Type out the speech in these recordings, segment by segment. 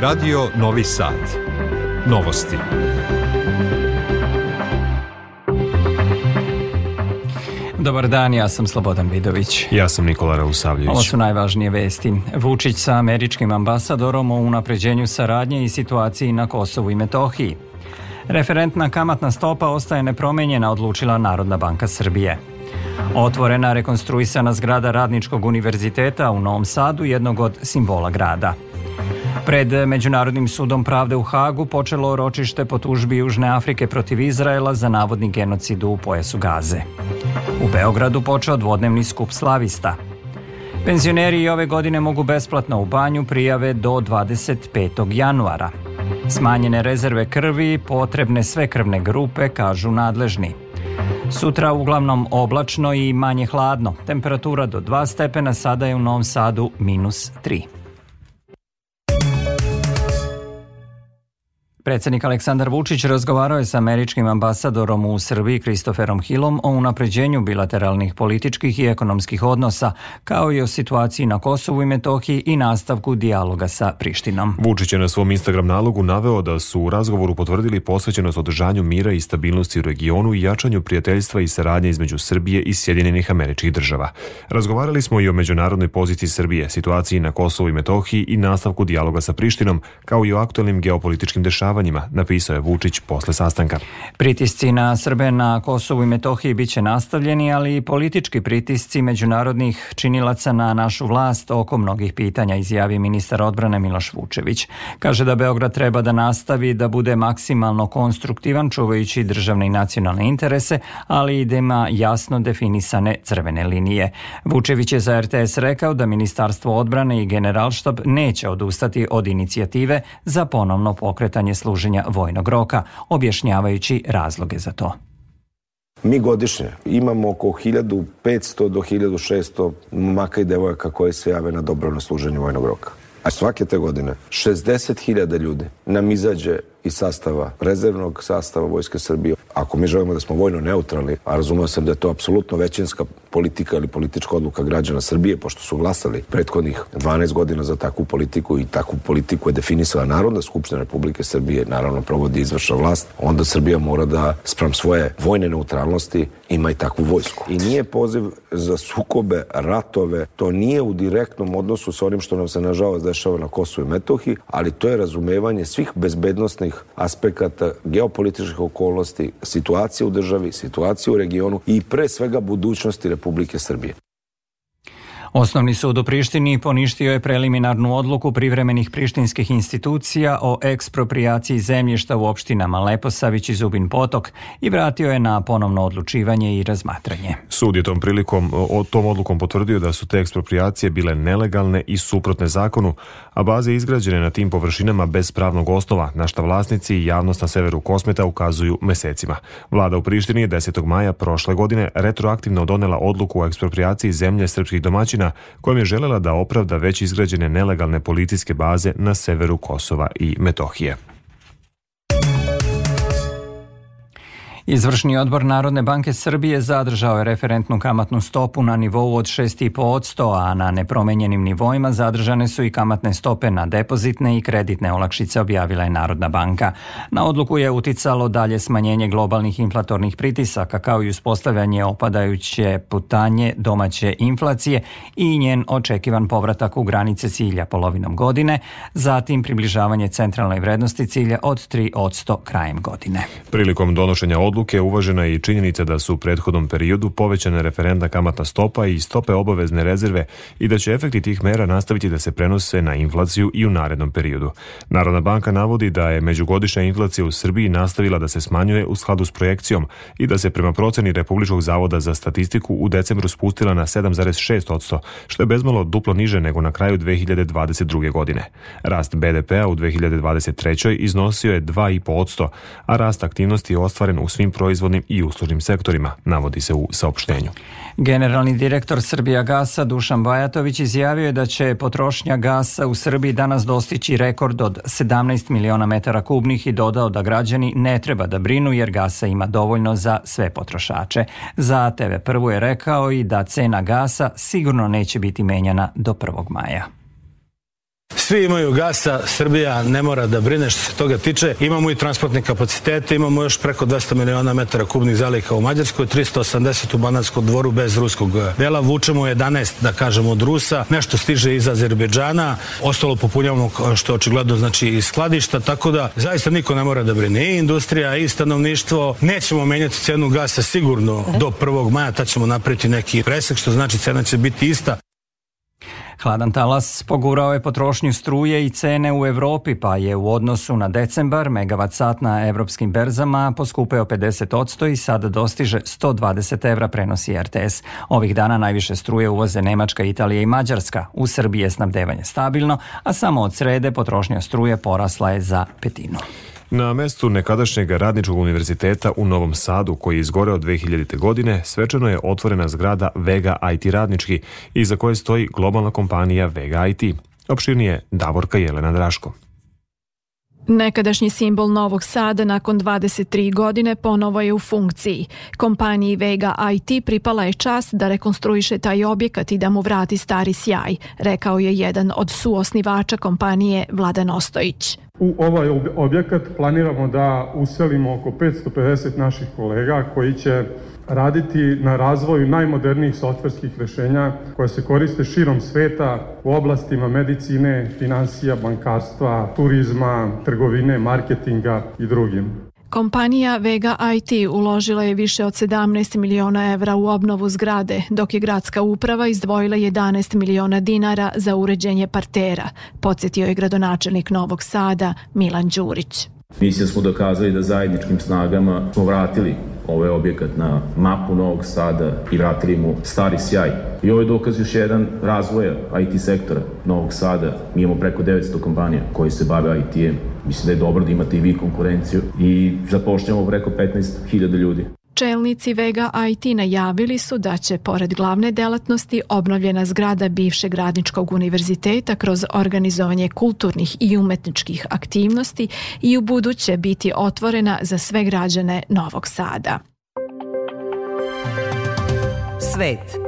Radio Novi Sad. Novosti. Dobar dan, ja sam Slobodan Vidović. Ja sam Nikola Rausavljević. Ovo su najvažnije vesti. Vučić sa američkim ambasadorom o unapređenju saradnje i situaciji na Kosovu i Metohiji. Referentna kamatna stopa ostaje nepromenjena, odlučila Narodna banka Srbije. Otvorena rekonstruisana zgrada Radničkog univerziteta u Novom Sadu, jednog od simbola grada. Pred Međunarodnim sudom pravde u Hagu počelo ročište po tužbi Južne Afrike protiv Izraela za navodni genocid u pojasu Gaze. U Beogradu počeo dvodnevni skup slavista. Penzioneri i ove godine mogu besplatno u banju prijave do 25. januara. Smanjene rezerve krvi, potrebne sve krvne grupe, kažu nadležni. Sutra uglavnom oblačno i manje hladno. Temperatura do 2 stepena, sada je u Novom Sadu minus 3. Predsednik Aleksandar Vučić razgovarao je sa američkim ambasadorom u Srbiji Kristoferom Hillom o unapređenju bilateralnih političkih i ekonomskih odnosa, kao i o situaciji na Kosovu i Metohiji i nastavku dijaloga sa Prištinom. Vučić je na svom Instagram nalogu naveo da su u razgovoru potvrdili posvećenost održanju mira i stabilnosti u regionu i jačanju prijateljstva i saradnje između Srbije i Sjedinjenih američkih država. Razgovarali smo i o međunarodnoj poziciji Srbije, situaciji na Kosovu i Metohiji i nastavku dijaloga sa Prištinom, kao i o aktualnim geopolitičkim dešavanjima sukobljavanjima, napisao je Vučić posle sastanka. Pritisci na Srbe na Kosovu i Metohiji biće nastavljeni, ali i politički pritisci međunarodnih činilaca na našu vlast oko mnogih pitanja, izjavi ministar odbrane Miloš Vučević. Kaže da Beograd treba da nastavi da bude maksimalno konstruktivan čuvajući državne i nacionalne interese, ali i da ima jasno definisane crvene linije. Vučević je za RTS rekao da Ministarstvo odbrane i Generalštab neće odustati od inicijative za ponovno pokretanje slavnosti služenja vojnog roka, objašnjavajući razloge za to. Mi godišnje imamo oko 1500 do 1600 maka i devojaka koje se jave na dobrovno služenje vojnog roka. A svake te godine 60.000 ljudi nam izađe iz sastava rezervnog sastava Vojske Srbije. Ako mi želimo da smo vojno neutralni, a razumeo sam da je to apsolutno većinska politika ili politička odluka građana Srbije, pošto su glasali prethodnih 12 godina za takvu politiku i takvu politiku je definisala Narodna skupština Republike Srbije, naravno provodi izvršna vlast, onda Srbija mora da sprem svoje vojne neutralnosti ima i takvu vojsku. I nije poziv za sukobe, ratove, to nije u direktnom odnosu sa onim što nam se nažalost dešava na Kosovo i Metohiji, ali to je razumevanje svih bezbednostnih aspekata, geopolitičkih okolnosti, situacije u državi, situacije u regionu i pre svega budućnosti Republike Srbije. Osnovni sud u Prištini poništio je preliminarnu odluku privremenih prištinskih institucija o ekspropriaciji zemljišta u opštinama Leposavić i Zubin Potok i vratio je na ponovno odlučivanje i razmatranje. Sud je tom prilikom, o tom odlukom potvrdio da su te ekspropriacije bile nelegalne i suprotne zakonu, a baze izgrađene na tim površinama bez pravnog osnova, na šta vlasnici i javnost na severu Kosmeta ukazuju mesecima. Vlada u Prištini je 10. maja prošle godine retroaktivno donela odluku o ekspropriaciji zemlje srpskih domaćina, kojom je želela da opravda već izgrađene nelegalne policijske baze na severu Kosova i Metohije. Izvršni odbor Narodne banke Srbije zadržao je referentnu kamatnu stopu na nivou od 6,5%, a na nepromenjenim nivoima zadržane su i kamatne stope na depozitne i kreditne olakšice, objavila je Narodna banka. Na odluku je uticalo dalje smanjenje globalnih inflatornih pritisaka kao i uspostavljanje opadajuće putanje domaće inflacije i njen očekivan povratak u granice cilja polovinom godine, zatim približavanje centralnoj vrednosti cilja od 3% krajem godine. Prilikom donošenja odluka odluke uvažena je i činjenica da su u prethodnom periodu povećane referentna kamatna stopa i stope obavezne rezerve i da će efekti tih mera nastaviti da se prenose na inflaciju i u narednom periodu. Narodna banka navodi da je međugodišnja inflacija u Srbiji nastavila da se smanjuje u skladu s projekcijom i da se prema proceni Republičkog zavoda za statistiku u decembru spustila na 7,6%, što je bezmalo duplo niže nego na kraju 2022. godine. Rast BDP-a u 2023. iznosio je 2,5%, a rast aktivnosti je ostvaren u svim drvnim proizvodnim i uslužnim sektorima, navodi se u saopštenju. Generalni direktor Srbija gasa Dušan Bajatović izjavio je da će potrošnja gasa u Srbiji danas dostići rekord od 17 miliona metara kubnih i dodao da građani ne treba da brinu jer gasa ima dovoljno za sve potrošače. Za TV Prvu je rekao i da cena gasa sigurno neće biti menjana do 1. maja. Svi imaju gasa, Srbija ne mora da brine što se toga tiče. Imamo i transportne kapacitete, imamo još preko 200 miliona metara kubnih zaliha u Mađarskoj, 380 u Banatskom dvoru bez ruskog e, dela, vučemo 11, da kažemo, od Rusa, nešto stiže iz Azerbeđana, ostalo popunjavamo e, što očigledno znači iz skladišta, tako da zaista niko ne mora da brine. I industrija i stanovništvo, nećemo menjati cenu gasa sigurno do 1. maja, tad ćemo napraviti neki presek, što znači cena će biti ista. Hladan talas pogurao je potrošnju struje i cene u Evropi, pa je u odnosu na decembar megavat sat na evropskim berzama poskupeo 50% i sada dostiže 120 evra, prenosi RTS. Ovih dana najviše struje uvoze Nemačka, Italija i Mađarska. U Srbiji je snabdevanje stabilno, a samo od srede potrošnja struje porasla je za petinu. Na mestu nekadašnjeg radničkog univerziteta u Novom Sadu, koji je izgoreo 2000. godine, svečano je otvorena zgrada Vega IT radnički, iza koje stoji globalna kompanija Vega IT. Opširnije Davorka Jelena Draško. Nekadašnji simbol Novog Sada nakon 23 godine ponovo je u funkciji. Kompaniji Vega IT pripala je čast da rekonstruiše taj objekat i da mu vrati stari sjaj, rekao je jedan od suosnivača kompanije Vladan Ostojić. U ovaj objekat planiramo da uselimo oko 550 naših kolega koji će raditi na razvoju najmodernijih softverskih rešenja koje se koriste širom sveta u oblastima medicine, financija, bankarstva, turizma, trgovine, marketinga i drugim. Kompanija Vega IT uložila je više od 17 miliona evra u obnovu zgrade, dok je gradska uprava izdvojila 11 miliona dinara za uređenje partera, podsjetio je gradonačelnik Novog Sada Milan Đurić. Mislim da smo dokazali da zajedničkim snagama smo vratili ovaj objekat na mapu Novog Sada i vratili mu stari sjaj. I ovo je dokaz još jedan razvoja IT sektora Novog Sada. Mi imamo preko 900 kompanija koji se bave IT-em. Mislim da je dobro da imate i vi konkurenciju i zapošljamo preko 15.000 ljudi. Čelnici Vega IT najavili su da će pored glavne delatnosti obnovljena zgrada bivšeg radničkog univerziteta kroz organizovanje kulturnih i umetničkih aktivnosti i u buduće biti otvorena za sve građane Novog Sada. Svet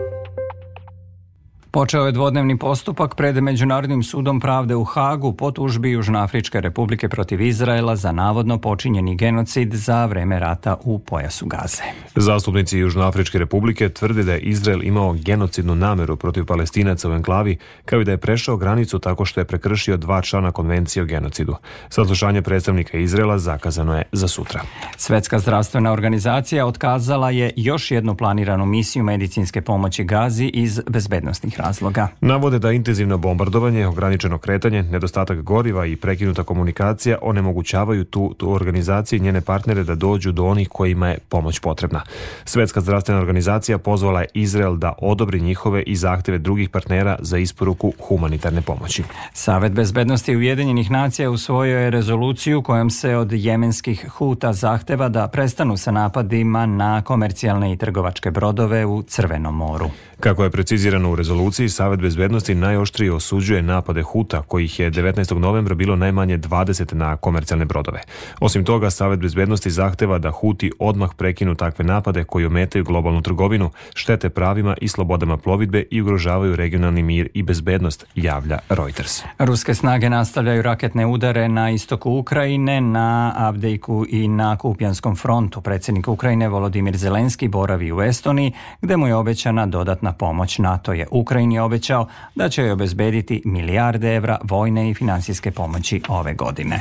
Počeo je dvodnevni postupak pred Međunarodnim sudom pravde u Hagu po tužbi Južnoafričke republike protiv Izraela za navodno počinjeni genocid za vreme rata u pojasu Gaze. Zastupnici Južnoafričke republike tvrde da je Izrael imao genocidnu nameru protiv palestinaca u enklavi, kao i da je prešao granicu tako što je prekršio dva člana konvencije o genocidu. Saslušanje predstavnika Izraela zakazano je za sutra. Svetska zdravstvena organizacija otkazala je još jednu planiranu misiju medicinske pomoći Gazi iz bezbednostnih razloga. Navode da intenzivno bombardovanje, ograničeno kretanje, nedostatak goriva i prekinuta komunikacija onemogućavaju tu, tu organizaciju i njene partnere da dođu do onih kojima je pomoć potrebna. Svetska zdravstvena organizacija pozvala je Izrael da odobri njihove i zahteve drugih partnera za isporuku humanitarne pomoći. Savet bezbednosti Ujedinjenih nacija usvojio je rezoluciju kojom se od jemenskih huta zahteva da prestanu sa napadima na komercijalne i trgovačke brodove u Crvenom moru. Kako je precizirano u rezoluciji, rezoluciji Savet bezbednosti najoštrije osuđuje napade Huta, kojih je 19. novembra bilo najmanje 20 na komercijalne brodove. Osim toga, Savet bezbednosti zahteva da Huti odmah prekinu takve napade koji ometaju globalnu trgovinu, štete pravima i slobodama plovidbe i ugrožavaju regionalni mir i bezbednost, javlja Reuters. Ruske snage nastavljaju raketne udare na istoku Ukrajine, na Avdejku i na Kupjanskom frontu. Predsednik Ukrajine Volodimir Zelenski boravi u Estoniji, gde mu je obećana dodatna pomoć NATO je Ukrajine Ukrajini obećao da će joj obezbediti milijarde evra vojne i finansijske pomoći ove godine.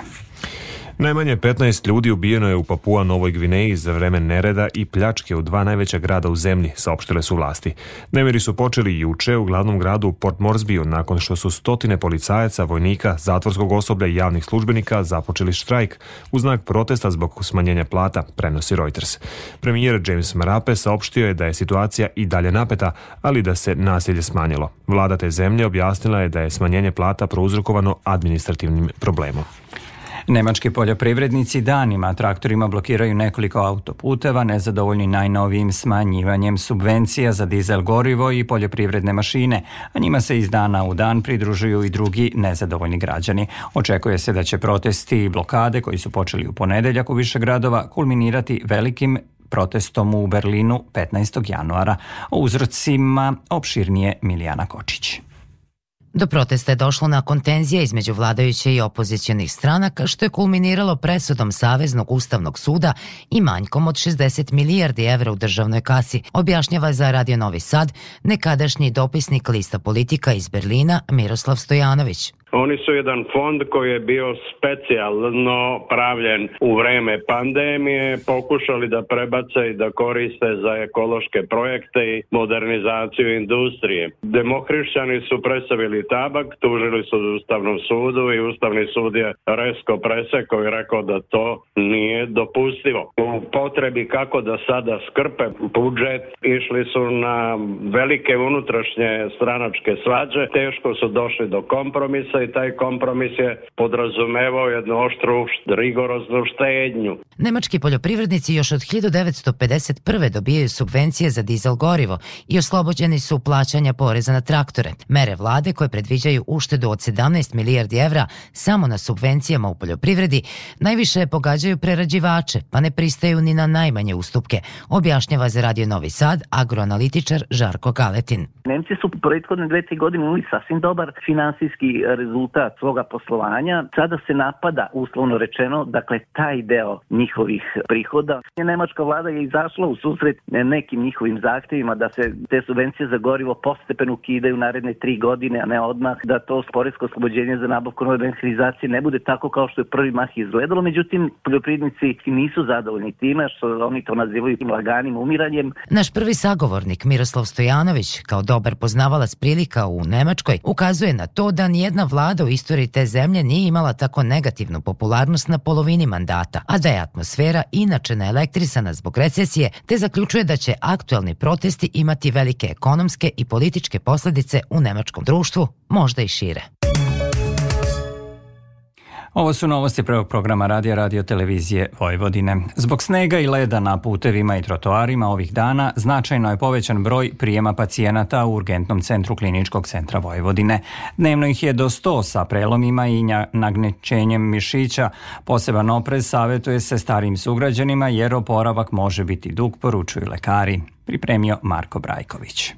Najmanje 15 ljudi ubijeno je u Papua Novoj Gvineji za vreme nereda i pljačke u dva najveća grada u zemlji, saopštile su vlasti. Nemiri su počeli juče u glavnom gradu Port Moresbyu nakon što su stotine policajaca, vojnika, zatvorskog osoblja i javnih službenika započeli štrajk u znak protesta zbog smanjenja plata, prenosi Reuters. Premijer James Marape saopštio je da je situacija i dalje napeta, ali da se nasilje smanjilo. Vlada te zemlje objasnila je da je smanjenje plata prouzrokovano administrativnim problemom. Nemački poljoprivrednici danima traktorima blokiraju nekoliko autoputeva, nezadovoljni najnovijim smanjivanjem subvencija za dizel gorivo i poljoprivredne mašine, a njima se iz dana u dan pridružuju i drugi nezadovoljni građani. Očekuje se da će protesti i blokade koji su počeli u ponedeljak u više gradova kulminirati velikim protestom u Berlinu 15. januara. O uzrocima opširnije Milijana Kočić. Do protesta je došlo nakon tenzija između vladajuće i opozicijonih stranaka, što je kulminiralo presudom Saveznog ustavnog suda i manjkom od 60 milijardi evra u državnoj kasi, objašnjava za Radio Novi Sad nekadašnji dopisnik lista politika iz Berlina Miroslav Stojanović. Oni su jedan fond koji je bio specijalno pravljen u vreme pandemije, pokušali da prebace i da koriste za ekološke projekte i modernizaciju industrije. Demohrišćani su predstavili tabak, tužili su Ustavnom sudu i Ustavni sud je resko presekao i rekao da to nije dopustivo. U potrebi kako da sada skrpe budžet išli su na velike unutrašnje stranačke svađe, teško su došli do kompromisa i taj kompromis je podrazumevao jednu oštru, rigoroznu štednju. Nemački poljoprivrednici još od 1951. dobijaju subvencije za dizel gorivo i oslobođeni su plaćanja poreza na traktore. Mere vlade koje predviđaju uštedu od 17 milijardi evra samo na subvencijama u poljoprivredi najviše pogađaju prerađivače, pa ne pristaju ni na najmanje ustupke, objašnjava za Radio Novi Sad agroanalitičar Žarko Galetin. Nemci su prethodne dve, tri godine imali sasvim dobar finansijski rezultat rezultat svoga poslovanja, sada se napada, uslovno rečeno, dakle, taj deo njihovih prihoda. Nemačka vlada je izašla u susret nekim njihovim zahtevima da se te subvencije za gorivo postepeno ukidaju naredne tri godine, a ne odmah, da to sporesko oslobođenje za nabavku nove mehanizacije ne bude tako kao što je prvi mah izgledalo. Međutim, poljoprivrednici nisu zadovoljni time što oni to nazivaju laganim umiranjem. Naš prvi sagovornik Miroslav Stojanović, kao dobar poznavalac prilika u Nemačkoj, ukazuje na to da nijedna vlada vlada u istoriji te zemlje nije imala tako negativnu popularnost na polovini mandata, a da je atmosfera inače naelektrisana zbog recesije, te zaključuje da će aktuelni protesti imati velike ekonomske i političke posledice u nemačkom društvu, možda i šire. Ovo su novosti prvog programa radija radio televizije Vojvodine. Zbog snega i leda na putevima i trotoarima ovih dana značajno je povećan broj prijema pacijenata u urgentnom centru kliničkog centra Vojvodine. Dnevno ih je do 100 sa prelomima i nagnećenjem mišića. Poseban oprez savetuje se starim sugrađanima jer oporavak može biti dug, poručuju lekari. Pripremio Marko Brajković.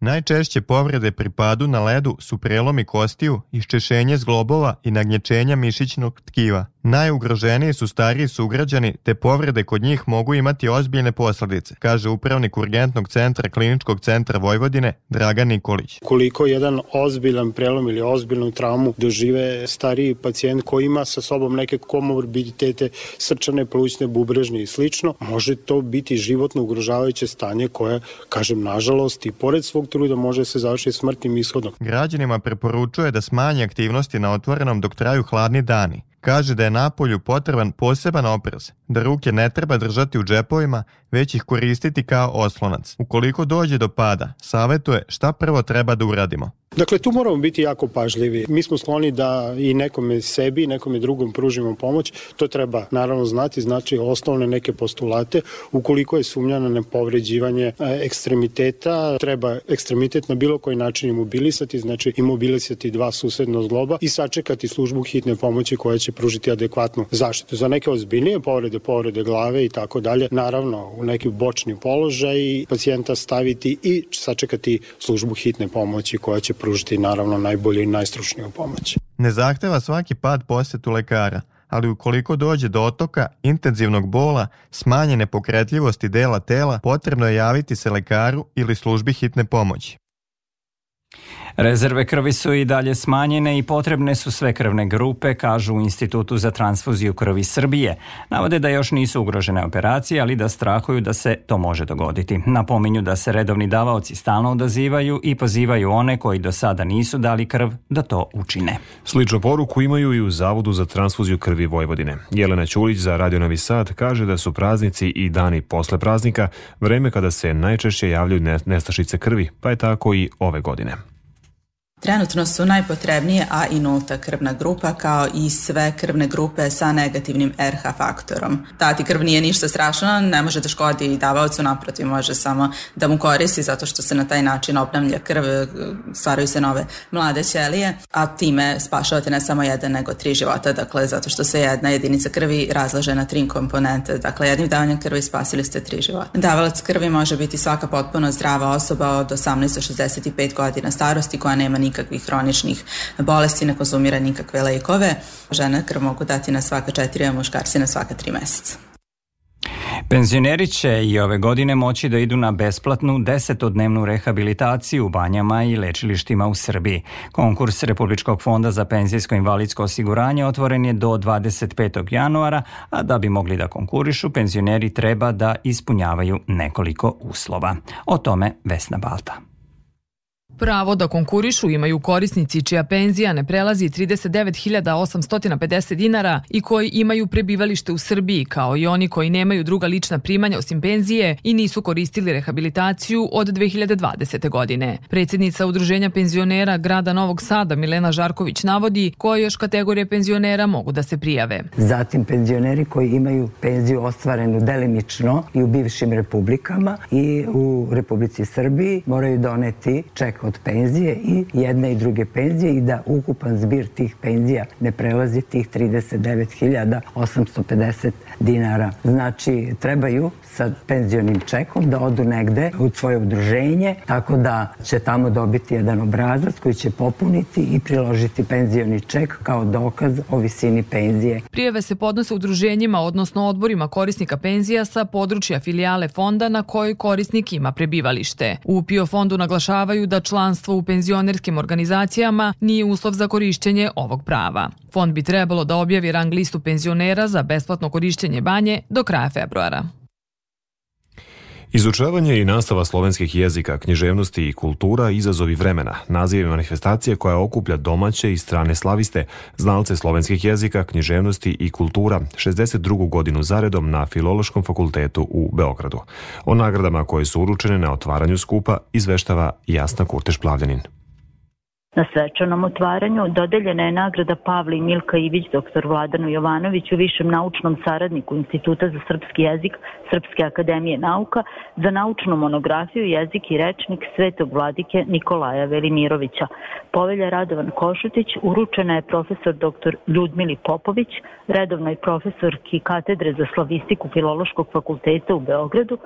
Najčešće povrede pri padu na ledu su prelomi kostiju, iščešenje zglobova i nagnječenja mišićnog tkiva. Najugroženiji su stariji sugrađani, te povrede kod njih mogu imati ozbiljne posledice, kaže upravnik Urgentnog centra Kliničkog centra Vojvodine Dragan Nikolić. Koliko jedan ozbiljan prelom ili ozbiljnu traumu dožive stariji pacijent koji ima sa sobom neke komorbiditete, srčane, plućne, bubrežne i slično, može to biti životno ugrožavajuće stanje koje, kažem, nažalost i pored svog truda može se završiti smrtnim ishodom. Građanima preporučuje da smanje aktivnosti na otvorenom dok traju hladni dani. Kaže da je napolju potreban poseban oprez, da ruke ne treba držati u džepovima već ih koristiti kao oslonac. Ukoliko dođe do pada, savetuje šta prvo treba da uradimo. Dakle, tu moramo biti jako pažljivi. Mi smo skloni da i nekome sebi i nekome drugom pružimo pomoć. To treba naravno znati, znači osnovne neke postulate. Ukoliko je sumnja na nepovređivanje e, ekstremiteta, treba ekstremitet na bilo koji način imobilisati, znači imobilisati dva susedna zgloba i sačekati službu hitne pomoći koja će pružiti adekvatnu zaštitu. Za neke ozbiljnije povrede, povrede glave i tako dalje, naravno, neki bočni položaj pacijenta staviti i sačekati službu hitne pomoći koja će pružiti naravno najbolju i najstručniju pomoć. Ne zahteva svaki pad posetu lekara, ali ukoliko dođe do otoka, intenzivnog bola, smanjene pokretljivosti dela tela, potrebno je javiti se lekaru ili službi hitne pomoći. Rezerve krvi su i dalje smanjene i potrebne su sve krvne grupe, kažu u Institutu za transfuziju krvi Srbije. Navode da još nisu ugrožene operacije, ali da strahuju da se to može dogoditi. Napominju da se redovni davaoci stalno odazivaju i pozivaju one koji do sada nisu dali krv da to učine. Sličnu poruku imaju i u Zavodu za transfuziju krvi Vojvodine. Jelena Ćulić za Radio Novi Sad kaže da su praznici i dani posle praznika vreme kada se najčešće javljaju nestašice krvi, pa je tako i ove godine. Trenutno su najpotrebnije A i nulta krvna grupa kao i sve krvne grupe sa negativnim RH faktorom. Dati krv nije ništa strašno, ne može da škodi i davaocu, naprotiv može samo da mu koristi zato što se na taj način obnavlja krv, stvaraju se nove mlade ćelije, a time spašavate ne samo jedan nego tri života, dakle zato što se jedna jedinica krvi razlaže na tri komponente, dakle jednim davanjem krvi spasili ste tri života. Davalac krvi može biti svaka potpuno zdrava osoba od 18 do 65 godina starosti koja nema nikakve nikakvih hroničnih bolesti, ne konzumira nikakve lekove. Žena krv mogu dati na svaka četiri, a muškarci na svaka tri meseca. Penzioneri će i ove godine moći da idu na besplatnu desetodnevnu rehabilitaciju u banjama i lečilištima u Srbiji. Konkurs Republičkog fonda za penzijsko invalidsko osiguranje otvoren je do 25. januara, a da bi mogli da konkurišu, penzioneri treba da ispunjavaju nekoliko uslova. O tome Vesna Balta. Pravo da konkurišu imaju korisnici čija penzija ne prelazi 39.850 dinara i koji imaju prebivalište u Srbiji, kao i oni koji nemaju druga lična primanja osim penzije i nisu koristili rehabilitaciju od 2020. godine. Predsednica Udruženja penzionera grada Novog Sada Milena Žarković navodi koje još kategorije penzionera mogu da se prijave. Zatim penzioneri koji imaju penziju ostvarenu delimično i u bivšim republikama i u Republici Srbiji moraju doneti ček od penzije i jedne i druge penzije i da ukupan zbir tih penzija ne prelazi tih 39.850 dinara. Znači, trebaju sa penzionim čekom da odu negde u svoje udruženje, tako da će tamo dobiti jedan obrazac koji će popuniti i priložiti penzioni ček kao dokaz o visini penzije. Prijeve se podnose udruženjima, odnosno odborima korisnika penzija sa područja filijale fonda na kojoj korisnik ima prebivalište. U PIO fondu naglašavaju da član članstvo u penzionerskim organizacijama nije uslov za korišćenje ovog prava. Fond bi trebalo da objavi rang listu penzionera za besplatno korišćenje banje do kraja februara. Izučavanje i nastava slovenskih jezika, književnosti i kultura izazovi vremena, Naziv je manifestacije koja okuplja domaće i strane slaviste, znalce slovenskih jezika, književnosti i kultura, 62. godinu zaredom na Filološkom fakultetu u Beogradu. O nagradama koje su uručene na otvaranju skupa izveštava Jasna Kurteš Plavljanin. Na svečanom otvaranju dodeljena je nagrada Pavli Milka Ivić dr. Vladanu Jovanoviću, višem naučnom saradniku Instituta za srpski jezik Srpske akademije nauka, za naučnu monografiju Jezik i rečnik Svetog vladike Nikolaja Velimirovića. Povelja Radovan Košutić uručena je profesor dr. Ljudmili Popović, redovnoj profesorki katedre za slavistiku Filološkog fakulteta u Beogradu,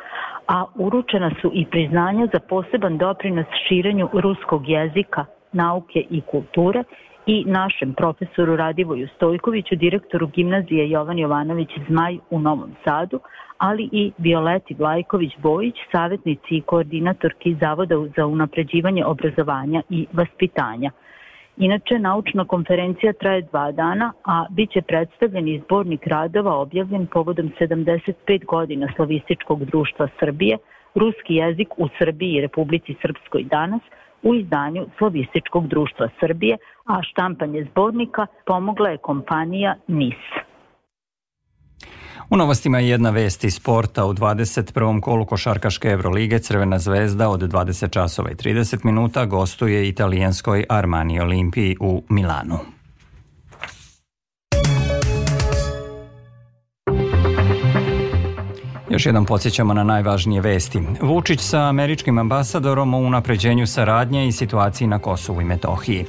a uručena su i priznanja za poseban doprinos širenju ruskog jezika nauke i kulture i našem profesoru Radivoju Stojkoviću, direktoru gimnazije Jovan Jovanović Zmaj u Novom Sadu, ali i Violeti Vlajković Bojić, savjetnici i koordinatorki Zavoda za unapređivanje obrazovanja i vaspitanja. Inače, naučna konferencija traje dva dana, a bit će predstavljen izbornik radova objavljen povodom 75 godina Slavističkog društva Srbije, ruski jezik u Srbiji i Republici Srpskoj danas – u izdanju Slovističkog društva Srbije, a štampanje zbornika pomogla je kompanija NIS. U novostima je jedna vest iz sporta. U 21. kolu košarkaške Evrolige Crvena zvezda od 20 časova i 30 minuta gostuje italijanskoj Armani Olimpiji u Milanu. Još jednom podsjećamo na najvažnije vesti. Vučić sa američkim ambasadorom o unapređenju saradnje i situaciji na Kosovu i Metohiji.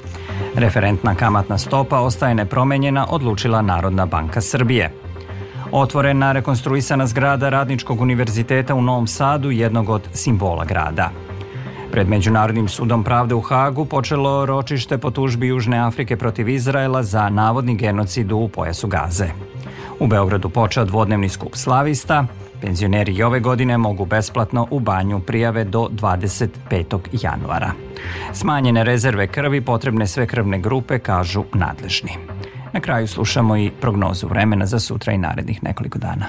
Referentna kamatna stopa ostaje nepromenjena, odlučila Narodna banka Srbije. Otvorena rekonstruisana zgrada Radničkog univerziteta u Novom Sadu, jednog od simbola grada. Pred Međunarodnim sudom pravde u Hagu počelo ročište po tužbi Južne Afrike protiv Izraela za navodni genocid u pojasu Gaze. U Beogradu počeo dvodnevni skup slavista. Penzioneri i ove godine mogu besplatno u banju prijave do 25. januara. Smanjene rezerve krvi potrebne sve krvne grupe, kažu nadležni. Na kraju slušamo i prognozu vremena za sutra i narednih nekoliko dana.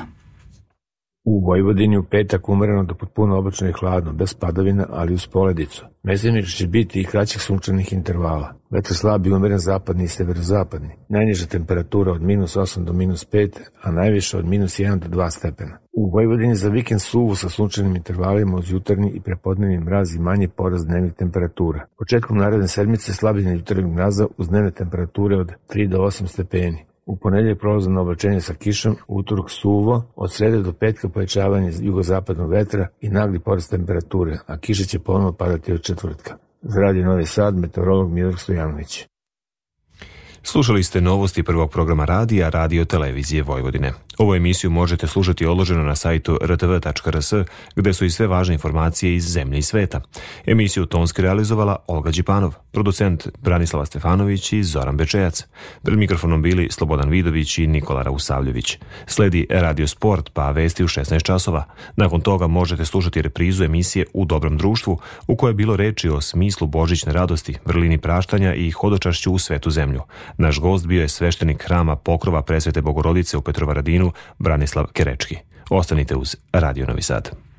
U Vojvodini u petak umereno do potpuno obično i hladno, bez padavina, ali uz poledicu. Mestimično će biti i kraćih sunčanih intervala. Vetar slab i umeren zapadni i severozapadni. Najniža temperatura od minus 8 do minus 5, a najviše od minus 1 do 2 stepena. U Vojvodini za vikend suvu sa sunčanim intervalima uz jutarnji i prepodnevni mraz i manje poraz dnevnih temperatura. Početkom naredne sedmice slabine jutarnjeg mraza uz dnevne temperature od 3 do 8 stepeni. U ponedelje prolazno oblačenje sa kišom, utorak suvo, od srede do petka pojačavanje jugozapadnog vetra i nagli porast temperature, a kiša će ponovo padati od četvrtka. Zradi Novi Sad, meteorolog Milor Stojanović. Slušali ste novosti prvog programa radija Radio Televizije Vojvodine. Ovu emisiju možete slušati odloženo na sajtu rtv.rs, gde su i sve važne informacije iz zemlje i sveta. Emisiju tonski realizovala Olga Đipanov, producent Branislava Stefanović i Zoran Bečejac. Pred mikrofonom bili Slobodan Vidović i Nikola Rausavljević. Sledi Radio Sport, pa vesti u 16 časova. Nakon toga možete slušati reprizu emisije U dobrom društvu, u kojoj je bilo reči o smislu božićne radosti, vrlini praštanja i hodočašću u svetu zemlju. Naš gost bio je sveštenik hrama pokrova presvete Bogorodice u Petrovaradinu, Branislav Kerečki. Ostanite uz Radio Novi Sad.